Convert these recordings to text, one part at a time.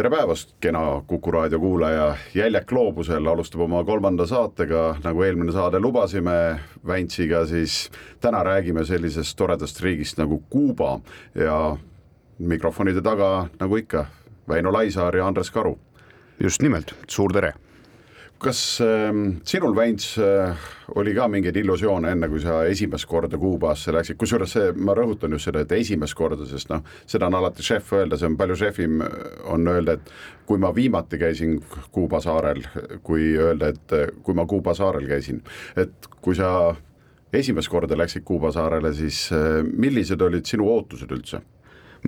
tere päevast, kena Kuku raadio kuulaja, Jäljak gloobusel alustab oma kolmanda saatega, nagu eelmine saade lubasime Väntsiga, siis täna räägime sellisest toredast riigist nagu Kuuba ja mikrofonide taga, nagu ikka, Väino Laisaar ja Andres Karu. just nimelt, suur tere kas äh, sinul, Väints äh,, oli ka mingeid illusioone enne, kui sa esimest korda Kuubasse läksid, kusjuures see, ma rõhutan just seda, et esimest korda, sest noh, seda on alati šef öelda, see on palju šefim, on öelda, et kui ma viimati käisin Kuuba saarel, kui öelda, et kui ma Kuuba saarel käisin, et kui sa esimest korda läksid Kuuba saarele, siis äh, millised olid sinu ootused üldse?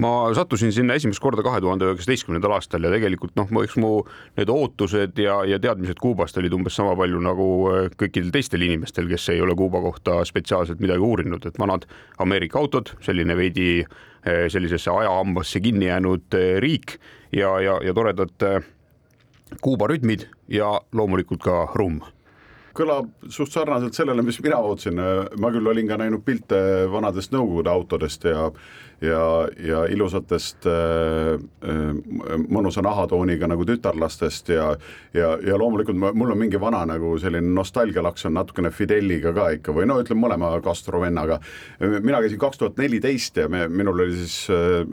Ma sattusin sinna esimest korda kahe tuhande üheksateistkümnendal aastal ja tegelikult noh, eks mu need ootused ja, ja teadmised Kuubast olid umbes sama palju nagu äh, kõikidel teistel inimestel, kes ei ole Kuuba kohta spetsiaalselt midagi uurinud, et vanad Ameerika autod, selline veidi äh, sellisesse ajahambasse kinni jäänud äh, riik ja, ja, ja toredad Kuuba rütmid ja loomulikult ka rumm kõlab suht sarnaselt sellele, mis mina ootasin, ma küll olin ka näinud pilte vanadest Nõukogude autodest ja ja, ja ilusatest äh, äh, mõnusa nahatooniga nagu tütarlastest ja ja, ja loomulikult mul on mingi vana nagu selline nostalgialaks on natukene Fideliga ka ikka või no ütleme mõlema Castro vennaga. mina käisin kaks tuhat neliteist ja me, minul oli siis äh,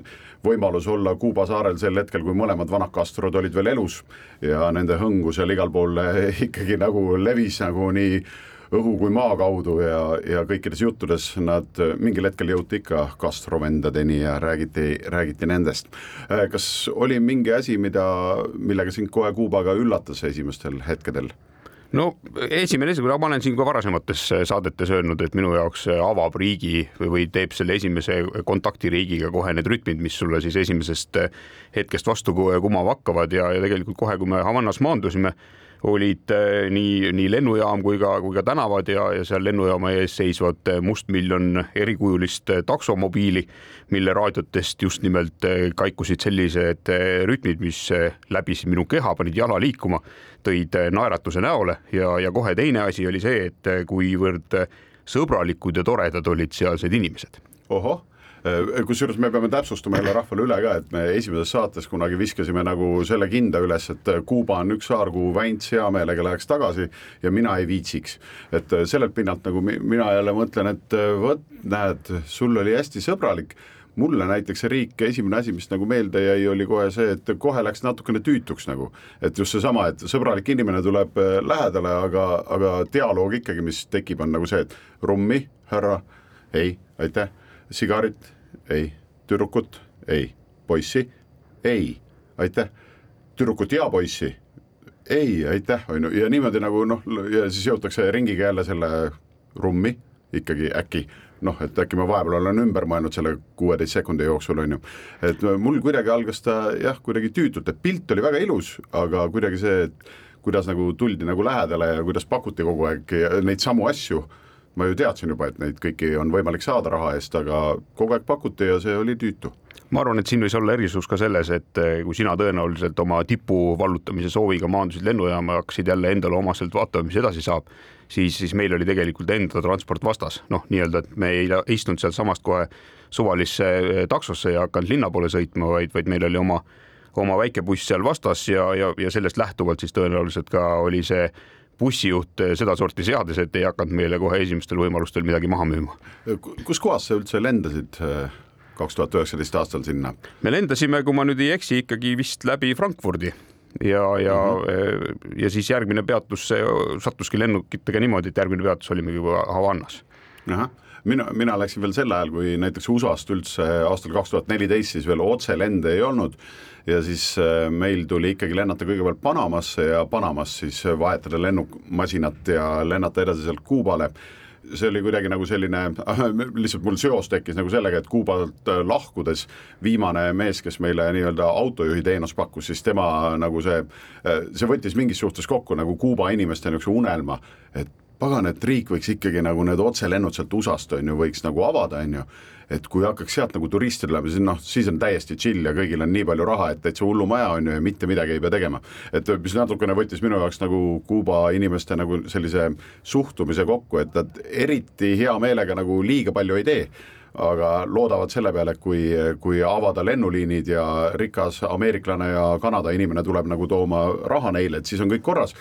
võimalus olla Kuuba saarel sel hetkel, kui mõlemad vanad Castrod olid veel elus ja nende hõngu seal igal pool ikkagi nagu levis nagu nii õhu kui maa kaudu ja, ja kõikides juttudes nad mingil hetkel jõuti ikka Castro vendadeni ja räägiti, räägiti nendest. kas oli mingi asi, mida, millega sind kohe Kuubaga üllatas esimestel hetkedel? No esimene ma olen siin ka varasemates saadetes öelnud, et minu jaoks avab riigi või teeb selle esimese kontaktiriigiga kohe need rütmid, mis sulle siis esimesest hetkest vastu kumama hakkavad. Ja, ja tegelikult kohe, kui me Havannas maandusime olid nii, nii lennujaam kui ka, kui ka tänavad ja, ja seal lennujaama ees seisvad mustmiljon erikujulist taksomobiili, mille raadiotest just nimelt kaikusid sellised rütmid, mis läbisid minu keha, panid jala liikuma, tõid naeratuse näole ja, ja kohe teine asi oli see, et kuivõrd sõbralikud ja toredad olid sealsed inimesed. ohoh Äh, kusjuures me peame täpsustama jälle rahvale üle ka, et me esimeses saates kunagi viskasime nagu selle kinda üles, et Kuuba on üks saar, kuhu Väints hea meelega läheks tagasi ja mina ei viitsiks. et sellelt pinnalt nagu mina jälle mõtlen, et vot näed, sul oli hästi sõbralik mulle näiteks see riik, esimene asi, mis nagu meelde jäi, oli kohe see, et kohe läks natukene tüütuks nagu, et just seesama, et sõbralik inimene tuleb lähedale, aga, aga dialoog ikkagi, mis tekib, on nagu see, et rummi, härra, ei, aitäh. Sigarit, ei, tüdrukut, ei, poissi, ei, aitäh, tüdrukut ja poissi, ei, aitäh, on ju, ja niimoodi nagu noh, ja siis jõutakse ringiga jälle selle rummi ikkagi äkki noh, et äkki ma vahepeal olen ümber mõelnud selle kuueteist sekundi jooksul, on ju. et mul kuidagi algas ta jah, kuidagi tüütult, et pilt oli väga ilus, aga kuidagi see, et kuidas nagu tuldi nagu lähedale ja kuidas pakuti kogu aeg neid samu asju ma ju teadsin juba, et neid kõiki on võimalik saada raha eest, aga kogu aeg pakuti ja see oli tüütu ma arvan, et siin võis olla erisus ka selles, et eh, kui sina tõenäoliselt oma tipu vallutamise sooviga maandusid lennujaama ja hakkasid jälle endale omaselt vaatama, mis edasi saab, siis, siis meil oli tegelikult enda transport vastas, noh, nii-öelda, et me ei istunud sealtsamast kohe suvalisse eh, taksosse ja hakanud linna poole sõitma, vaid, vaid meil oli oma, oma väike buss seal vastas ja, ja, ja sellest lähtuvalt siis tõenäoliselt ka oli see bussijuht eh, sedasorti seades, et ei hakanud meile kohe esimestel võimalustel midagi maha müüma. kus kohas sa üldse lendasid? Eh, kaks tuhat üheksateist aastal sinna? me lendasime, kui ma nüüd ei eksi, ikkagi vist läbi Frankfurdi ja, ja mm, -hmm. ja siis järgmine peatus sattuski lennukitega niimoodi, et järgmine peatus olimegi juba Havannas. mina, mina läksin veel sel ajal, kui näiteks USA-st üldse aastal kaks tuhat neliteist siis veel otselende ei olnud ja siis äh, meil tuli ikkagi lennata kõigepealt Panamasse ja Panamas siis vahetada lennumasinat ja lennata edasi sealt Kuubale see oli kuidagi nagu selline, lihtsalt mul seos tekkis nagu sellega, et Kuubalt äh, lahkudes viimane mees, kes meile nii-öelda autojuhi teenust pakkus, siis tema nagu see, äh, see võttis mingis suhtes kokku nagu Kuuba inimeste niisuguse unelma, et pagan, et riik võiks ikkagi nagu need otselennud sealt USA-st on ju, võiks nagu avada, on ju et kui hakkaks sealt nagu turiste tulema, siis noh, siis on täiesti chill ja kõigil on nii palju raha, et täitsa hullumaja on ju ja mitte midagi ei pea tegema. et mis natukene võttis minu jaoks nagu Kuuba inimeste nagu sellise suhtumise kokku, et nad eriti hea meelega nagu liiga palju ei tee aga loodavad selle peale, et kui, kui avada lennuliinid ja rikas ameeriklane ja Kanada inimene tuleb nagu tooma raha neile, et siis on kõik korras.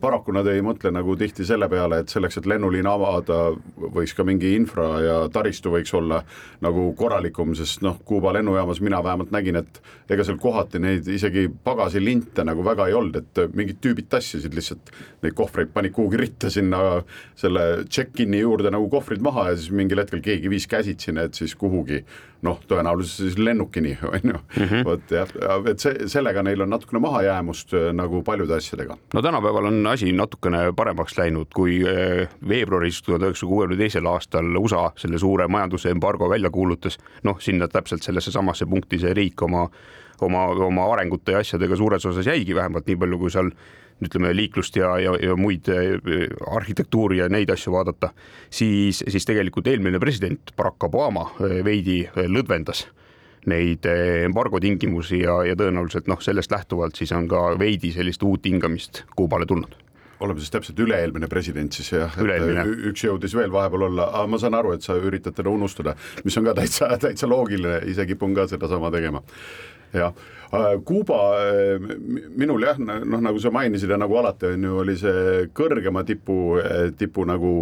paraku nad ei mõtle nagu tihti selle peale, et selleks, et lennuliin avada, võiks ka mingi infra ja taristu võiks olla nagu korralikum, sest noh, Kuuba lennujaamas mina vähemalt nägin, et ega seal kohati neid isegi pagasilinte nagu väga ei olnud, et mingid tüübid tassisid lihtsalt neid kohvreid, panid kuhugi ritta sinna selle check-in'i juurde nagu kohvrid maha ja siis mingil hetkel keegi viis käsitsi sinna, et siis kuhugi noh, tõenäoliselt siis lennukini, on ju, mhm. vot jah, et see, sellega neil on natukene mahajäämust äh, nagu paljude asjadega. no tänapäeval on asi natukene paremaks läinud, kui äh, veebruaris tuhande üheksasaja kuuekümne teisel aastal USA selle suure majandusembargo välja kuulutas, noh, sinna täpselt sellesse samasse punkti see riik oma oma, oma arengute ja asjadega suures osas jäigi, vähemalt nii palju, kui seal ütleme liiklust ja, ja, ja muid äh, arhitektuuri ja neid asju vaadata, siis, siis tegelikult eelmine president Barack Obama äh, veidi äh, lõdvendas neid embargo tingimusi ja, ja tõenäoliselt noh, sellest lähtuvalt siis on ka veidi sellist uut hingamist Kuubale tulnud oleme siis täpselt üle-eelmine president siis jah, et üks jõudis veel vahepeal olla, aga ma saan aru, et sa üritad teda unustada, mis on ka täitsa, täitsa loogiline, ise kipun ka sedasama tegema. Jah. Äh, Kuuba äh, minul jah, noh nagu sa mainisid ja nagu alati on ju, oli see kõrgema tipu, äh, tipu nagu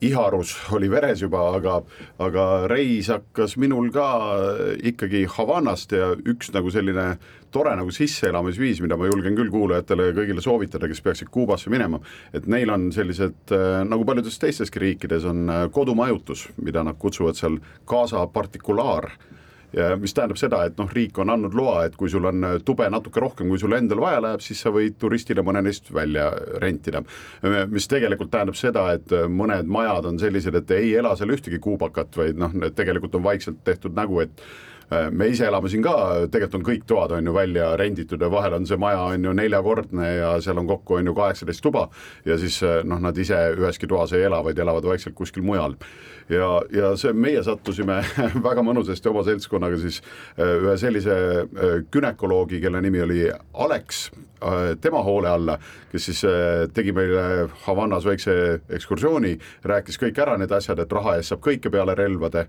iharus oli veres juba, aga, aga reis hakkas minul ka ikkagi Havanast ja üks nagu selline tore nagu sisseelamisviis, mida ma julgen küll kuulajatele ja kõigile soovitada, kes peaksid Kuubasse minema, et neil on sellised nagu paljudes teisteski riikides on kodumajutus, mida nad kutsuvad seal Casa Particular ja mis tähendab seda, et noh, riik on andnud loa, et kui sul on äh, tube natuke rohkem, kui sul endal vaja läheb, siis sa võid turistile mõne neist välja rentida. mis tegelikult tähendab seda, et äh, mõned majad on sellised, et ei ela seal ühtegi kuubakat, vaid noh, tegelikult on vaikselt tehtud nägu, et Äh, me ise elame siin ka, tegelikult on kõik toad on ju välja renditud ja vahel on see maja on ju neljakordne ja seal on kokku on ju kaheksateist tuba ja siis äh, noh, nad ise üheski toas ei ela, vaid elavad vaikselt kuskil mujal. ja, ja see, meie sattusime väga mõnusasti oma seltskonnaga siis äh, ühe sellise günekoloogi, kelle nimi oli Alex, tema hoole alla, kes siis tegi meile Havannas väikse ekskursiooni, rääkis kõik ära need asjad, et raha eest saab kõike peale relvade,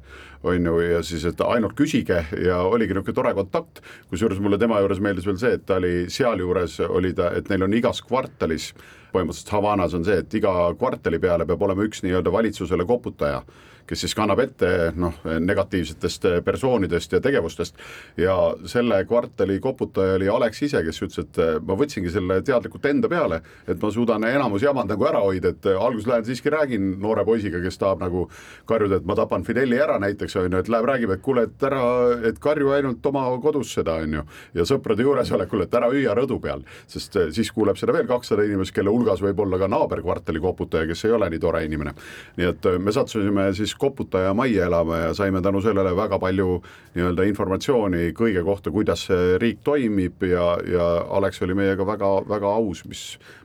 on ju, ja siis, et ainult küsige ja oligi niisugune tore kontakt, kusjuures mulle tema juures meeldis veel see, et ta oli sealjuures oli ta, et neil on igas kvartalis, põhimõtteliselt Havanas on see, et iga kvartali peale peab olema üks nii-öelda valitsusele koputaja kes siis kannab ette noh, negatiivsetest persoonidest ja tegevustest. Ja selle kvartali koputaja oli Alex ise, kes ütles, et eh, ma võtsingi selle teadlikult enda peale, et ma suudan enamus jamad nagu ära hoida, et alguses lähen siiski räägin noore poisiga, kes tahab nagu karjuda, et ma tapan Fideli ära näiteks on ju, et läheb räägib, et kuule, et ära, et karju ainult oma kodus seda on ju. Ja sõprade juuresolekul, et ära hüüa rõdu peal, sest eh, siis kuuleb seda veel kakssada inimest, kelle hulgas võib olla ka naaberkvartali koputaja, kes ei ole nii tore inimene. nii et eh, me sattusime siis koputaja majja elama ja saime tänu sellele väga palju nii-öelda informatsiooni kõige kohta, kuidas see riik toimib ja, ja Alex oli meiega väga-väga aus, mis,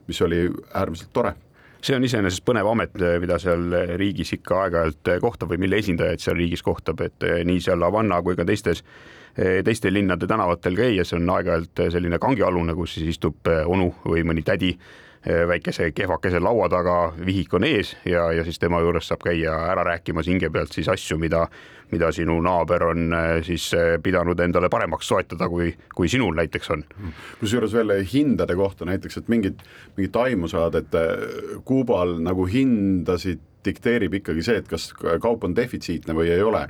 mis oli äärmiselt tore. See on iseenesest põnev amet, mida seal riigis ikka aeg-ajalt kohtab või mille esindajaid seal riigis kohtab, et nii seal Havanna kui ka teistes, teiste linnade tänavatel käies on aeg-ajalt selline kangialune, kus siis istub onu või mõni tädi väikese kehvakese laua taga, vihik on ees ja, ja siis tema juures saab käia ära rääkimas hinge pealt siis asju, mida, mida sinu naaber on eh, siis eh, pidanud endale paremaks soetada, kui, kui sinul näiteks on. kusjuures veel hindade kohta näiteks, et mingit, mingit aimu saada, et Kuubal nagu hindasid dikteerib ikkagi see, et kas kaup on defitsiitne või ei ole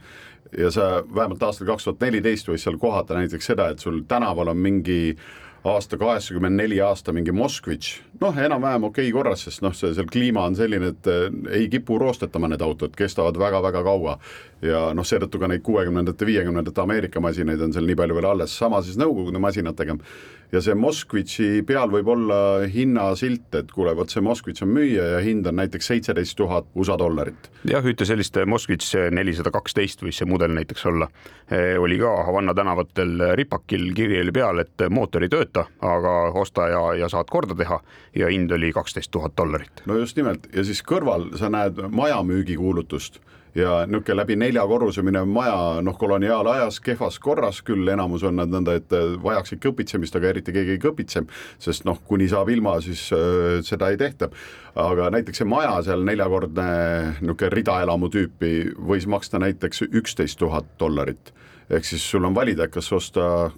ja sa vähemalt aastal kaks tuhat neliteist võis seal kohata näiteks seda, et sul tänaval on mingi aasta kaheksakümmend neli aasta mingi Moskvitš, noh, enam-vähem okei okay korras, sest noh, see seal kliima on selline, et eh, ei kipu roostetama need autod, kestavad väga-väga kaua. ja noh, seetõttu ka neid kuuekümnendate, viiekümnendate Ameerika masinaid on seal nii palju veel alles, sama siis Nõukogude masinatega. Ja see Moskvitši peal võib olla hinnasilt, et kuule, vot see Moskvitš on müüa ja hind on näiteks seitseteist tuhat USA dollarit. jah, ühte sellist Moskvitš nelisada kaksteist võis see mudel näiteks olla, oli ka Havanna tänavatel ripakil, kiri oli peal, et mootor ei tööta aga osta ja, ja saad korda teha ja hind oli kaksteist tuhat dollarit. no just nimelt ja siis kõrval sa näed maja müügikuulutust ja niisugune läbi nelja korruse minev maja, noh, koloniaalajas kehvas korras küll, enamus on nad nõnda, et vajaksid kõpitsemist, aga eriti keegi ei kõpitse, sest noh, kuni saab ilma, siis äh, seda ei tehta. aga näiteks see maja seal neljakordne niisugune ridaelamu tüüpi võis maksta näiteks üksteist tuhat dollarit ehk siis sul on valida, kas osta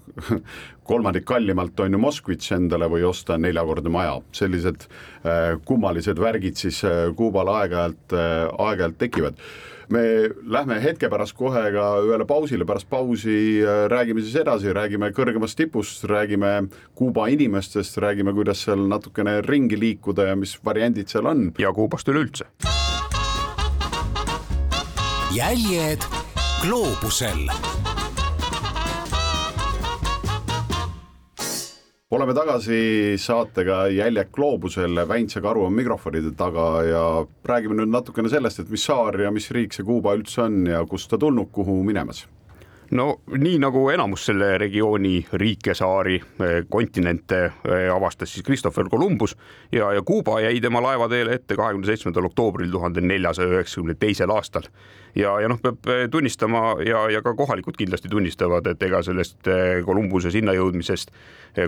kolmandik kallimalt on ju Moskvitš endale või osta neljakordne maja, sellised äh, kummalised värgid siis äh, Kuubal aeg-ajalt äh,, aeg-ajalt tekivad me lähme hetke pärast kohe ka ühele pausile, pärast pausi äh, räägime siis edasi, räägime kõrgemast tipust, räägime Kuuba inimestest, räägime, kuidas seal natukene ringi liikuda ja mis variandid seal on. ja Kuubast üleüldse. jäljed gloobusel oleme tagasi saatega Jäljed gloobusel, Väints ja Karu on mikrofonide taga ja räägime nüüd natukene sellest, et mis saar ja mis riik see Kuuba üldse on ja kust ta tulnud, kuhu minemas no nii nagu enamus selle regiooni riike, saari, eh, kontinente eh, avastas siis Christopher Columbus ja, ja Kuuba jäi tema laevateele ette kahekümne seitsmendal oktoobril tuhande neljasaja üheksakümne teisel aastal. ja, ja noh, peab eh, tunnistama ja, ja ka kohalikud kindlasti tunnistavad, et ega sellest Columbuse sinna jõudmisest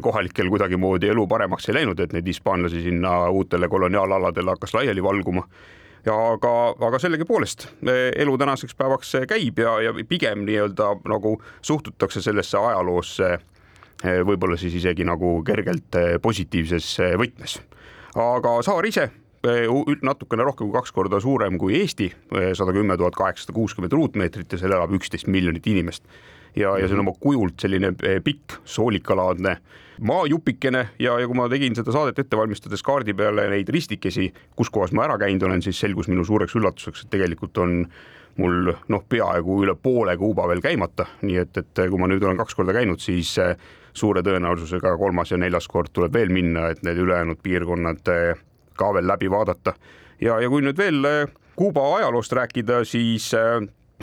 kohalikel kuidagimoodi elu paremaks ei läinud, et neid hispaanlasi sinna uutele koloniaalaladele hakkas laiali valguma ja aga, aga sellegipoolest elu tänaseks päevaks käib ja, ja pigem nii-öelda nagu suhtutakse sellesse ajaloosse võib-olla siis isegi nagu kergelt positiivses võtmes. aga saar ise natukene rohkem kui kaks korda suurem kui Eesti, sada kümme tuhat kaheksasada kuuskümmend ruutmeetrit ja seal elab üksteist miljonit inimest ja, ja see on oma kujult selline eh, pikk soolikalaadne maajupikene ja, ja kui ma tegin seda saadet ette valmistades kaardi peale neid ristikesi, kus kohas ma ära käinud olen, siis selgus minu suureks üllatuseks, et tegelikult on mul noh, peaaegu üle poole Kuuba veel käimata, nii et, et kui ma nüüd olen kaks korda käinud, siis eh, suure tõenäosusega kolmas ja neljas kord tuleb veel minna, et need ülejäänud piirkonnad eh, ka veel läbi vaadata. ja, ja kui nüüd veel Kuuba ajaloost rääkida, siis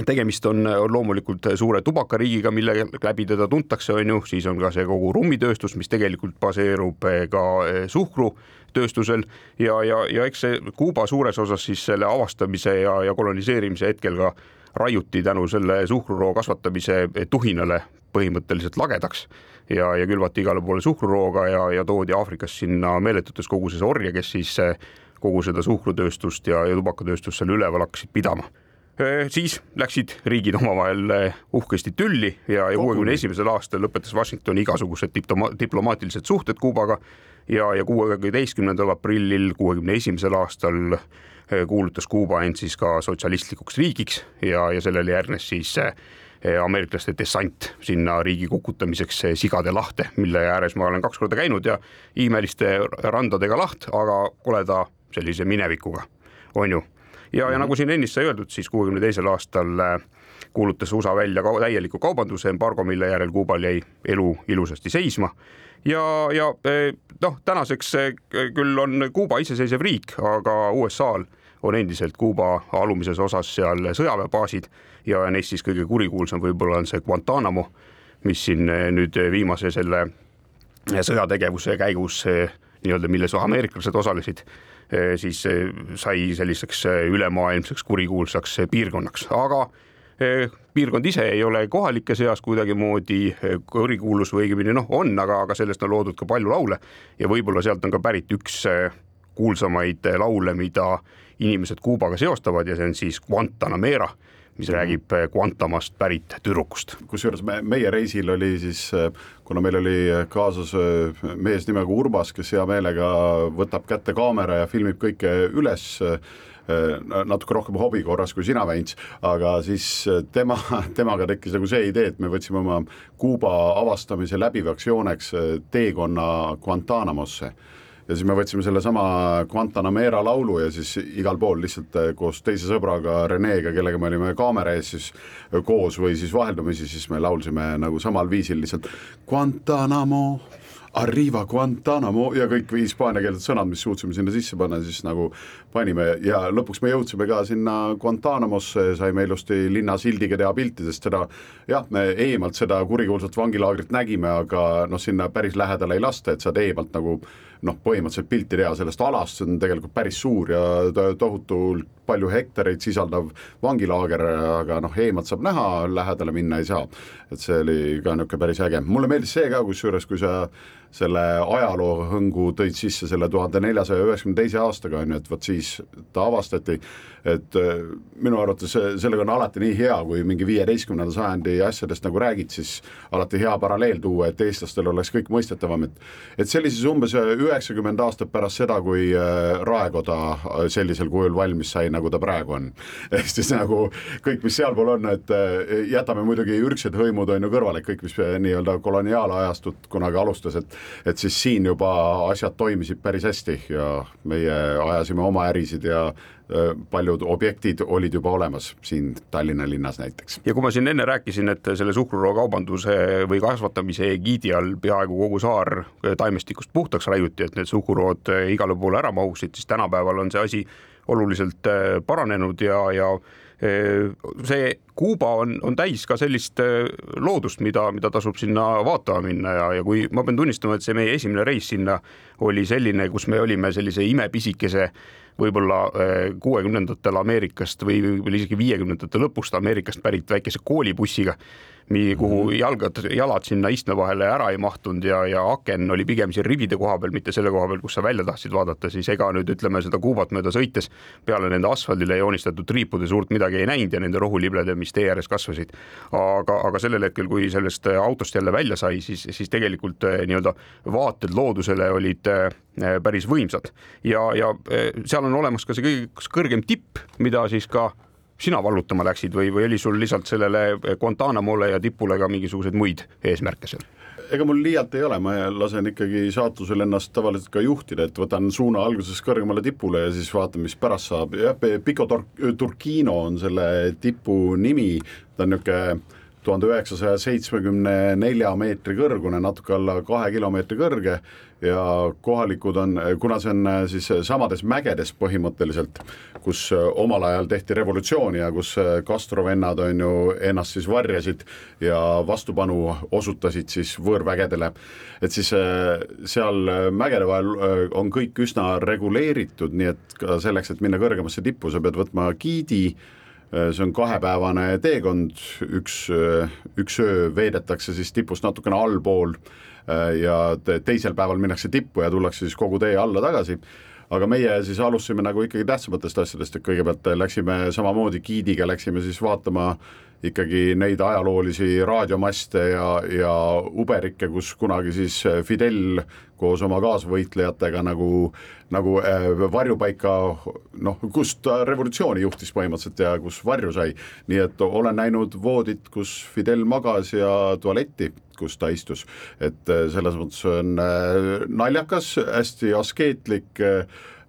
tegemist on, on loomulikult suure tubakariigiga, mille läbi teda tuntakse, on ju, siis on ka see kogu rummitööstus, mis tegelikult baseerub eh, ka eh, suhkrutööstusel. Ja, ja, ja eks see Kuuba suures osas siis selle avastamise ja, ja koloniseerimise hetkel ka raiuti tänu selle suhkruroo kasvatamise tuhinale põhimõtteliselt lagedaks. Ja, ja külvati igale poole suhkrurooga ja, ja toodi Aafrikast sinna meeletutes koguses orje, kes siis eh, kogu seda suhkrutööstust ja, ja tubakatööstust seal üleval hakkasid pidama siis läksid riigid omavahel uhkesti tülli ja, kuuekümne esimesel aastal lõpetas Washington igasugused diploma diplomaatilised suhted Kuubaga ja, ja kuueteistkümnendal aprillil kuuekümne esimesel aastal kuulutas Kuuba end siis ka sotsialistlikuks riigiks ja, ja sellele järgnes siis ameeriklaste dessant sinna riigi kukutamiseks Sigade lahte, mille ääres ma olen kaks korda käinud ja imeliste randadega laht, aga koleda sellise minevikuga, on ju ja, ja nagu siin ennist sai öeldud, siis kuuekümne teisel aastal äh, kuulutas USA välja ka täieliku kaubanduse embargo, mille järel Kuubal jäi elu ilusasti seisma. Ja, ja äh, noh, tänaseks äh, küll on Kuuba iseseisev riik, aga USA-l on endiselt Kuuba alumises osas seal sõjaväebaasid ja neist siis kõige kurikuulsam võib-olla on see Guantanamo, mis siin nüüd viimase selle sõjategevuse käigus nii-öelda, milles ameeriklased osalesid siis eh, sai selliseks eh, ülemaailmseks kurikuulsaks piirkonnaks, aga piirkond ise ei ole kohalike seas kuidagimoodi kurikuulus või õigemini noh, on, aga, aga sellest on loodud ka palju laule. Ja võib-olla sealt on ka pärit üks kuulsamaid laule, mida inimesed Kuubaga seostavad ja see on siis Guantanamera mis räägib eh, Guantamost pärit tüdrukust. kusjuures me, meie reisil oli siis, eh, kuna meil oli kaasas eh, mees nimega Urbas, kes hea meelega võtab kätte kaamera ja filmib kõike üles natuke rohkem hobi korras kui sina, Väints, aga siis tema, temaga tekkis nagu see idee, et me võtsime oma Kuuba avastamise läbivaks jooneks teekonna Guantanamosse ja siis me võtsime sellesama Guantanamera laulu ja siis igal pool lihtsalt eh, koos teise sõbraga Renega, kellega me olime kaamera ees siis eh, koos või siis vaheldumisi, siis me laulsime nagu samal viisil lihtsalt Guantanamo Arriva Guantanamo ja kõik hispaaniakeelsed sõnad, mis suutsime sinna sisse panna, siis nagu panime. Ja lõpuks me jõudsime ka sinna Guantanamosse, saime ilusti linnasildiga teha pilti, sest seda jah, me eemalt seda kurikuulsat vangilaagrit nägime, aga noh, sinna päris lähedale ei lasta, et saad eemalt nagu noh, põhimõtteliselt pilti teha sellest alast, see on tegelikult päris suur ja tohutult palju hektareid sisaldav vangilaager, aga noh, eemalt saab näha, lähedale minna ei saa. et see oli ka niisugune päris äge, mulle meeldis see ka, kusjuures kui sa selle ajaloo hõngu tõid sisse selle tuhande neljasaja üheksakümne teise aastaga, on ju, et vot siis ta avastati, et äh, minu arvates sellega on alati nii hea, kui mingi viieteistkümnenda sajandi asjadest nagu räägid, siis alati hea paralleel tuua, et eestlastel oleks kõik mõistetavam, et et siis umbes üheksakümmend aastat pärast seda, kui äh, Raekoda sellisel kujul valmis sai, nagu ta praegu on. ehk siis nagu kõik, mis sealpool on, et äh, jätame muidugi ürgsed hõimud on ju kõrvale, kõik, mis nii-öelda koloniaalajastut kunagi alustas, et et siis siin juba asjad toimisid päris hästi ja meie ajasime oma ärisid ja paljud objektid olid juba olemas siin Tallinna linnas näiteks. ja kui ma siin enne rääkisin, et selle suhkruroakaubanduse või kasvatamise egiidi all peaaegu kogu saar taimestikust puhtaks raiuti, et need suhkrurood igale poole ära mahuksid, siis tänapäeval on see asi oluliselt paranenud ja, ja see Kuuba on, on täis ka sellist loodust, mida, mida tasub sinna vaatama minna ja, ja kui ma pean tunnistama, et see meie esimene reis sinna oli selline, kus me olime sellise imepisikese võib-olla kuuekümnendatel Ameerikast või võib-olla isegi viiekümnendate lõpust Ameerikast pärit väikese koolibussiga kuhu mhm. jalgad, jalad sinna istme vahele ära ei mahtunud ja, ja aken oli pigem siin rivide koha peal, mitte selle koha peal, kus sa välja tahtsid vaadata, siis ega nüüd ütleme seda Kuubat mööda sõites peale nende asfaldile joonistatud triipude suurt midagi ei näinud ja nende rohuliblede, mis tee ääres kasvasid. aga, aga sellel hetkel, kui sellest autost jälle välja sai, siis, siis tegelikult eh, nii-öelda vaated loodusele olid eh, päris võimsad ja, ja eh, seal on olemas ka see kõige kõrgem tipp, mida siis ka sina vallutama läksid või, või oli sul lisalt sellele Guantanamole ja tipule ka mingisuguseid muid eesmärke seal? ega mul liialt ei ole, ma lasen ikkagi saatusel ennast tavaliselt ka juhtida, et võtan suuna alguses kõrgemale tipule ja siis vaatan, mis pärast saab, jah, Pico Turquino on selle tipu nimi, ta on niisugune tuhande üheksasaja seitsmekümne nelja meetri kõrgune, natuke alla kahe kilomeetri kõrge ja kohalikud on, kuna see on äh, siis samades mägedes põhimõtteliselt, kus äh, omal ajal tehti revolutsiooni ja kus äh, Castro vennad on ju ennast siis varjasid ja vastupanu osutasid siis võõrvägedele, et siis seal mägede vahel on kõik üsna reguleeritud, nii et ka selleks, et minna kõrgemasse tippu, sa pead võtma giidi Äh, see on kahepäevane teekond, üks, äh, üks öö veedetakse siis tipust natukene allpool äh, ja teisel päeval minnakse tippu ja tullakse siis kogu tee alla tagasi. Aga meie siis alustasime nagu ikkagi tähtsamatest asjadest, et kõigepealt läksime samamoodi giidiga, läksime siis vaatama ikkagi neid ajaloolisi raadiomaste ja, ja uberikke, kus kunagi siis Fidel koos oma kaasvõitlejatega nagu, nagu äh, varjupaika noh, kus ta revolutsiooni juhtis põhimõtteliselt ja kus varju sai. nii et olen näinud voodit, kus Fidel magas ja tualetti, kus ta istus, et äh, selles mõttes on äh, naljakas, hästi askeetlik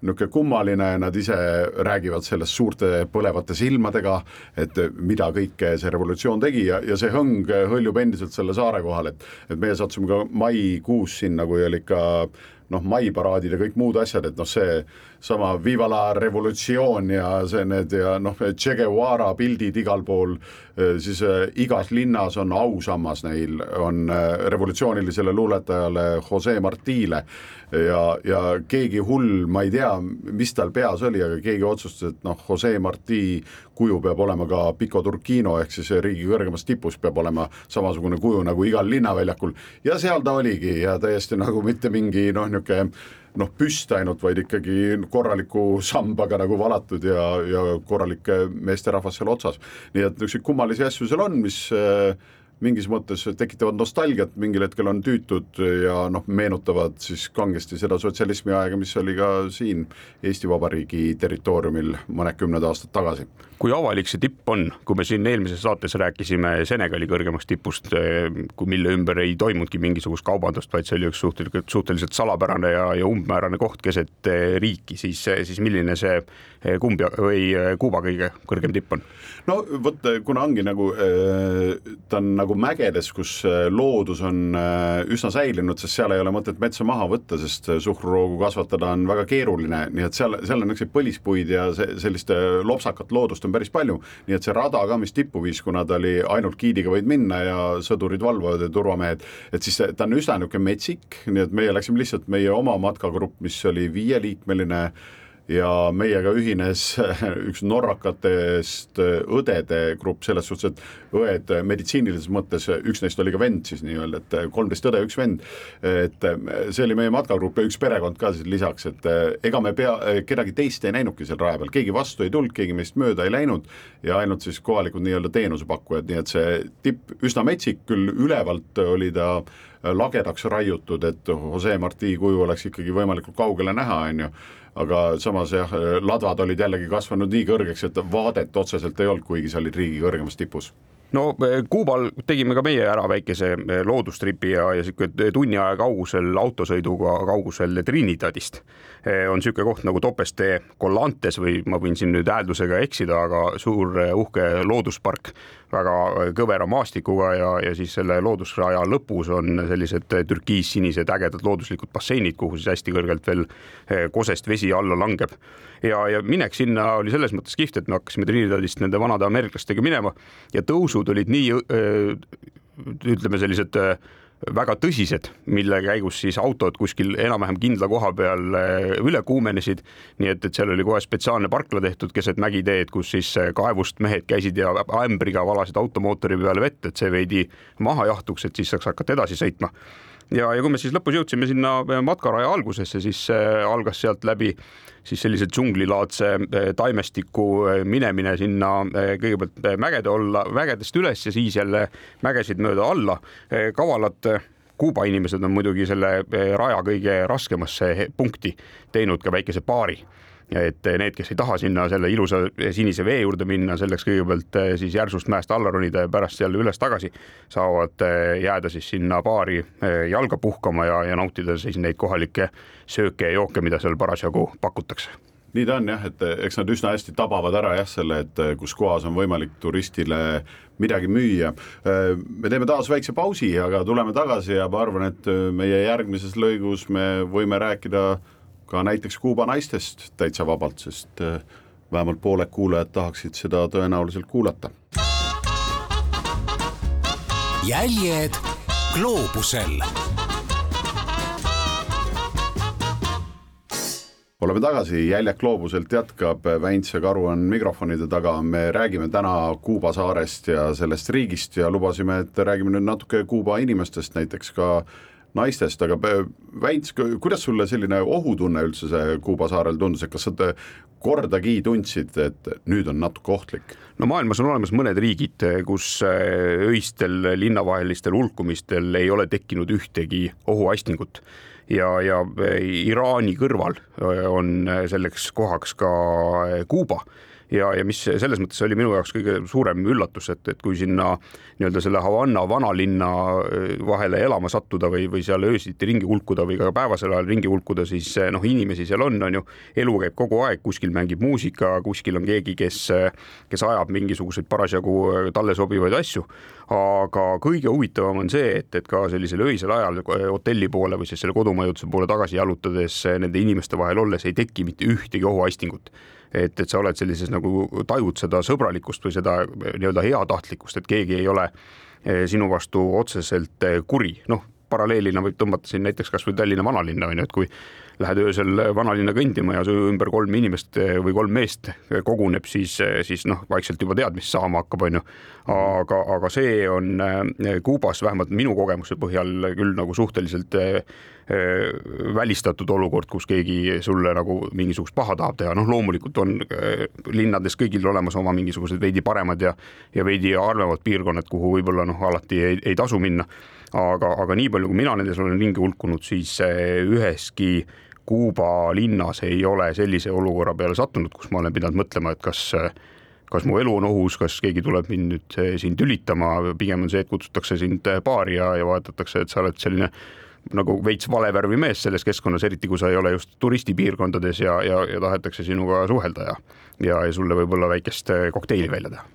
niisugune kummaline, nad ise räägivad sellest suurte põlevate silmadega, et mida kõike see revolutsioon tegi ja, ja see hõng hõljub endiselt selle saare kohal, et et meie sattusime ka maikuus sinna, kui oli ikka noh, maiparaadid ja kõik muud asjad, et noh, see sama Viva la revolutsioon ja see need ja noh, Che Guevara pildid igal pool, siis äh, igas linnas on ausammas neil, on äh, revolutsioonilisele luuletajale Jose Martile. Ja, ja keegi hull, ma ei tea, mis tal peas oli, aga keegi otsustas, et noh, Jose Marti kuju peab olema ka Pico Turquino ehk siis riigi kõrgemas tipus peab olema samasugune kuju nagu igal linnaväljakul. Ja seal ta oligi ja täiesti nagu mitte mingi noh, niisugune noh, püst ainult, vaid ikkagi korraliku sambaga nagu valatud ja, ja korralik meesterahvas seal otsas. nii et niisuguseid kummalisi asju seal on, mis äh, mingis mõttes tekitavad nostalgiat, mingil hetkel on tüütud ja noh, meenutavad siis kangesti seda sotsialismi aega, mis oli ka siin Eesti Vabariigi territooriumil mõnekümned aastad tagasi. Kui avalik see tipp on, kui me siin eelmises saates rääkisime Senegali kõrgemast tipust, kui mille ümber ei toimunudki mingisugust kaubandust, vaid see oli üks suhteliselt, suhteliselt salapärane ja, ja umbmäärane koht keset riiki, siis, siis milline see kumb või Kuuba kõige kõrgem tipp on? no vot, kuna ongi nagu ta on nagu mägedes, kus loodus on üsna säilinud, sest seal ei ole mõtet metsa maha võtta, sest suhkruroogu kasvatada on väga keeruline, nii et seal, seal on niisuguseid põlispuid ja see, sellist lopsakat loodust on päris palju, nii et see rada ka, mis tippu viis, kuna ta oli ainult giidiga võid minna ja sõdurid valvavad ja turvamehed, et siis ta on üsna niisugune metsik, nii et meie läksime lihtsalt meie oma matkagrupp, mis oli viieliikmeline ja meiega ühines üks norrakatest õdede grupp selles suhtes, et õed meditsiinilises mõttes, üks neist oli ka vend siis nii-öelda, et kolmteist õde, üks vend. et see oli meie matkagrupp ja üks perekond ka siis lisaks, et ega me pea, kedagi teist ei näinudki seal raja peal, keegi vastu ei tulnud, keegi meist mööda ei läinud ja ainult siis kohalikud nii-öelda teenusepakkujad, nii et see tipp üsna metsik, küll ülevalt oli ta lagedaks raiutud, et Jose Marti kuju oleks ikkagi võimalikult kaugele näha, on ju. Aga samas jah, ladvad olid jällegi kasvanud nii kõrgeks, et vaadet otseselt ei olnud, kuigi sa olid riigi kõrgemas tipus no eh, Kuubal tegime ka meie ära väikese eh, loodustripi ja, ja sihuke tunni aja kaugusel autosõiduga kaugusel Trinidadist. Eh, on niisugune koht nagu Topes de Collantes või ma võin siin nüüd hääldusega eksida, aga suur uhke looduspark väga kõvera maastikuga ja, ja siis selle loodusraja lõpus on sellised türkiissinised ägedad looduslikud basseinid, kuhu siis hästi kõrgelt veel kosest vesi alla langeb. ja, ja minek sinna oli selles mõttes kihvt, et me hakkasime Trinidadist nende vanade ameeriklastega minema ja tõusud olid nii ütleme, sellised väga tõsised, mille käigus siis autod kuskil enam-vähem kindla koha peal eh, üle kuumenesid. nii et, et seal oli kohe spetsiaalne parkla tehtud keset mägiteed, kus siis eh, kaevust mehed käisid ja ämbriga valasid automootori peale vett, et see veidi maha jahtuks, et siis saaks hakata edasi sõitma ja, ja kui me siis lõpus jõudsime sinna äh, matkaraja algusesse, siis äh, algas sealt läbi siis sellise džunglilaadse äh, taimestiku minemine sinna kõigepealt mägede olla, mägedest üles ja siis jälle mägesid mööda alla. kavalad Kuuba inimesed on muidugi selle raja kõige raskemasse punkti teinud ka väikese baari et need, kes ei taha sinna selle ilusa sinise vee juurde minna, selleks kõigepealt eh, siis järsust mäest alla ronida ja pärast jälle üles-tagasi, saavad eh, jääda siis sinna baari eh, jalga puhkama ja, ja nautida siis neid kohalikke sööke ja jooke, mida seal parasjagu pakutakse nii ta on jah, et eks nad üsna hästi tabavad ära jah, selle, et kus kohas on võimalik turistile midagi müüa. me teeme taas väikse pausi, aga tuleme tagasi ja ma arvan, et meie järgmises lõigus me võime rääkida ka näiteks Kuuba naistest täitsa vabalt, sest äh, vähemalt pooled kuulajad tahaksid seda tõenäoliselt kuulata. jäljed gloobusel oleme tagasi, Jäljak gloobuselt jätkab, Väints ja Karu on mikrofonide taga, me räägime täna Kuuba saarest ja sellest riigist ja lubasime, et räägime nüüd natuke Kuuba inimestest, näiteks ka naistest, aga Väints, kuidas sulle selline ohutunne üldse see Kuuba saarel tundus, et kas sa kordagi tundsid, et nüüd on natuke ohtlik? no maailmas on olemas mõned riigid, kus äh, öistel linnavahelistel hulkumistel ei ole tekkinud ühtegi ohuastingut ja, ja äh, Iraani kõrval äh, on selleks kohaks ka Kuuba ja, ja mis selles mõttes oli minu jaoks kõige suurem üllatus, et, et kui sinna nii-öelda selle Havana vanalinna äh, vahele elama sattuda või, või seal öösiti ringi hulkuda või ka päevasel ajal ringi hulkuda, siis äh, noh, inimesi seal on, on ju, elu käib kogu aeg, kuskil mängib muusika, kuskil on keegi, kes, kes ajab mingisuguseid parasjagu äh, talle sobivaid asju. aga kõige huvitavam on see, et, et ka sellisel öisel ajal hotelli poole või siis selle kodumajutuse poole tagasi jalutades nende inimeste vahel olles ei teki mitte ühtegi ohuaistingut et, et sa oled sellises nagu tajud seda sõbralikkust või seda nii-öelda heatahtlikkust, et keegi ei ole eh, sinu vastu otseselt eh, kuri, noh, paralleelina võib tõmmata siin näiteks kasvõi Tallinna vanalinna on ju, et kui lähed öösel vanalinna kõndima ja su ümber kolm inimest eh, või kolm meest koguneb, siis, siis noh, vaikselt juba tead, mis saama hakkab, on ju. aga, aga see on Kuubas vähemalt minu kogemuse põhjal küll nagu suhteliselt välistatud olukord, kus keegi sulle nagu mingisugust paha tahab teha, noh, loomulikult on äh, linnades kõigil olemas oma mingisugused veidi paremad ja ja veidi halvemad piirkonnad, kuhu võib-olla noh, alati ei, ei tasu minna. aga, aga nii palju, kui mina nendes olen ringi hulkunud, siis äh, üheski Kuuba linnas ei ole sellise olukorra peale sattunud, kus ma olen pidanud mõtlema, et kas kas mu elu on ohus, kas keegi tuleb mind nüüd siin tülitama, pigem on see, et kutsutakse sind baari ja, ja vaadatakse, et sa oled selline nagu veits vale värvi mees selles keskkonnas, eriti kui sa ei ole just turistipiirkondades ja, ja, ja tahetakse sinuga suhelda ja, ja, ja sulle võib-olla väikest kokteili välja teha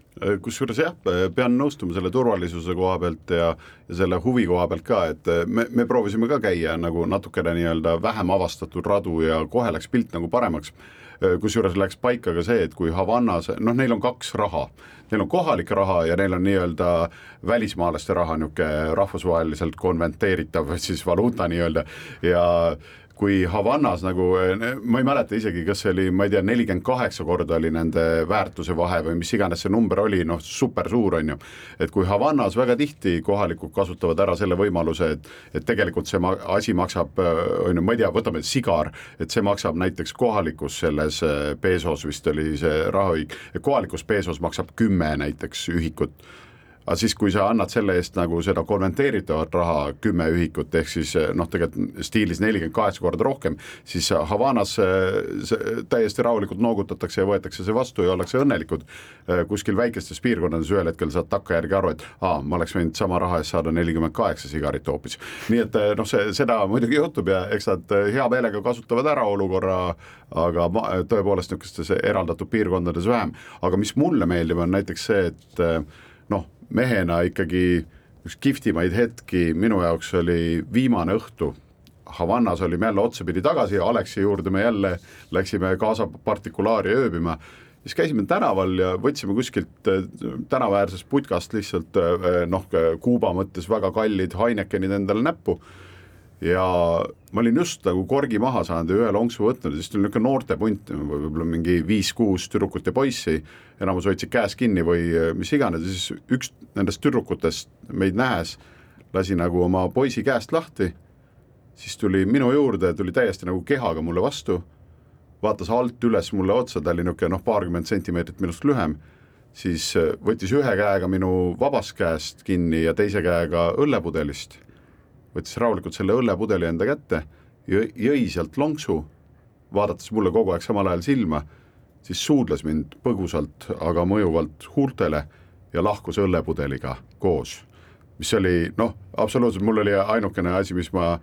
kusjuures jah, pean nõustuma selle turvalisuse koha pealt ja, ja selle huvi koha pealt ka, et me, me proovisime ka käia nagu natukene nii-öelda vähem avastatud radu ja kohe läks pilt nagu paremaks. Kusjuures läks paika ka see, et kui Havannas, noh, neil on kaks raha, neil on kohalik raha ja neil on nii-öelda välismaalaste raha, niisugune rahvusvaheliselt konventeeritav siis valuuta nii-öelda. Ja kui Havannas nagu, ma ei mäleta isegi, kas see oli, ma ei tea, nelikümmend kaheksa korda oli nende väärtuse vahe või mis iganes see number oli, noh, super suur, on ju. et kui Havannas väga tihti kohalikud kasutavad ära selle võimaluse, et, et tegelikult see ma asi maksab, on ju, ma ei tea, võtame sigar, et see maksab näiteks kohalikus selles pesos vist oli see rahaühik, kohalikus pesos maksab kümme näiteks ühikut aga siis, kui sa annad selle eest nagu seda konverteeritavat raha kümme ühikut, ehk siis noh, tegelikult stiilis nelikümmend kaheksa korda rohkem, siis Havanas täiesti rahulikult noogutatakse ja võetakse see vastu ja ollakse õnnelikud. kuskil väikestes piirkondades ühel hetkel saad takkajärgi aru, et aa, ma oleks võinud sama raha eest saada nelikümmend kaheksa sigarit hoopis. nii et noh, see, seda muidugi juhtub ja eks nad hea meelega kasutavad ära olukorra, aga ma, tõepoolest niisugustes eraldatud piirkondades vähem, aga mis mulle meeldib, on näiteks see, et mehena ikkagi üks kihvtimaid hetki minu jaoks oli viimane õhtu. Havannas olime jälle otsapidi tagasi, Aleksi juurde me jälle läksime Gaza partikulaari ööbima, siis käisime tänaval ja võtsime kuskilt äh, tänavaäärsest putkast lihtsalt äh, noh, Kuuba mõttes väga kallid Heinekenid endale näppu ja ma olin just nagu korgi maha saanud ja ühe lonksu võtnud ja siis tuli niisugune noortepunt, võib-olla mingi viis-kuus tüdrukut ja poissi, enamus hoidsid käes kinni või äh, mis iganes. Ja siis üks nendest tüdrukutest meid nähes lasi nagu oma poisi käest lahti, siis tuli minu juurde, tuli täiesti nagu kehaga mulle vastu, vaatas alt üles mulle otsa, ta oli niisugune noh, paarkümmend sentimeetrit minust lühem, siis äh, võttis ühe käega minu vabast käest kinni ja teise käega õllepudelist võttis rahulikult selle õllepudeli enda kätte, jõi sealt lonksu, vaadates mulle kogu aeg samal ajal silma, siis suudles mind põgusalt, aga mõjuvalt huultele ja lahkus õllepudeliga koos. mis oli noh, absoluutselt mul oli ainukene asi, mis ma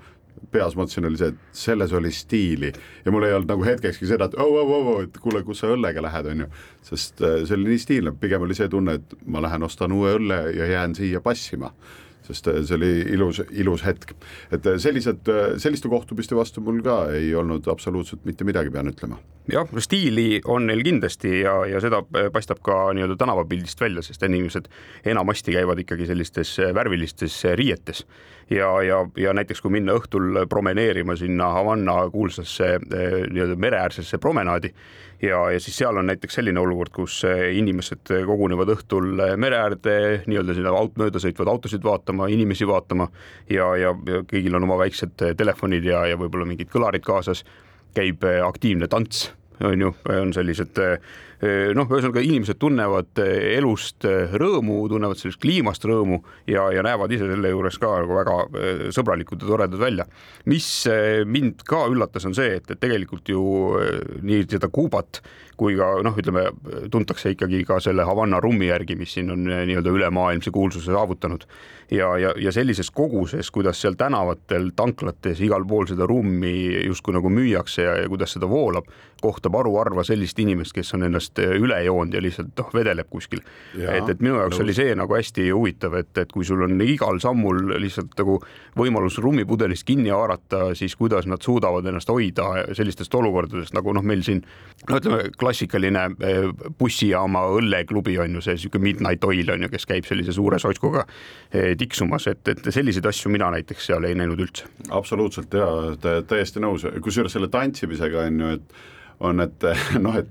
peas mõtlesin, oli see, et selles oli stiili ja mul ei olnud nagu hetkekski seda, et oh, oh, oh, et kuule, kus sa õllega lähed, on ju. sest äh, see oli nii stiilne, pigem oli see tunne, et ma lähen ostan uue õlle ja jään siia passima sest äh, see oli ilus, ilus hetk. et äh, sellised, äh, selliste kohtumiste vastu mul ka ei olnud absoluutselt mitte midagi, pean ütlema. jah, stiili on neil kindlasti ja, ja seda paistab ka nii-öelda tänavapildist välja, sest inimesed enamasti käivad ikkagi sellistes värvilistes riietes ja, ja, ja näiteks kui minna õhtul promeneerima sinna Havanna kuulsasse nii-öelda mereäärsesse promenaadi ja, ja siis seal on näiteks selline olukord, kus inimesed kogunevad õhtul mere äärde nii-öelda sinna aut-, mööda sõitvaid autosid vaatama, inimesi vaatama ja, ja, ja kõigil on oma väiksed telefonid ja, ja võib-olla mingid kõlarid kaasas, käib aktiivne tants on ju, on sellised noh, ühesõnaga inimesed tunnevad elust rõõmu, tunnevad sellest kliimast rõõmu ja, ja näevad ise selle juures ka nagu väga sõbralikud ja toredad välja. mis mind ka üllatas, on see, et, et tegelikult ju nii seda Kuubat kui ka noh, ütleme tuntakse ikkagi ka selle Havanna rummi järgi, mis siin on nii-öelda ülemaailmse kuulsuse saavutanud ja, ja, ja sellises koguses, kuidas seal tänavatel, tanklates, igal pool seda rummi justkui nagu müüakse ja, ja kuidas seda voolab, kohtab haruharva sellist inimest, kes on ennast üle joonud ja lihtsalt noh, vedeleb kuskil. et, et minu jaoks nõus. oli see nagu hästi huvitav, et, et kui sul on igal sammul lihtsalt nagu võimalus rummipudelist kinni haarata, siis kuidas nad suudavad ennast hoida sellistest olukordadest nagu noh, meil siin no ütleme klassikaline eh, bussijaama õlleklubi on ju see sihuke Midnight Oil on ju, kes käib sellise suure sotskuga eh, tiksumas, et, et selliseid asju mina näiteks seal ei näinud üldse. absoluutselt ja täiesti nõus, kusjuures selle tantsimisega on ju, et on, et noh, et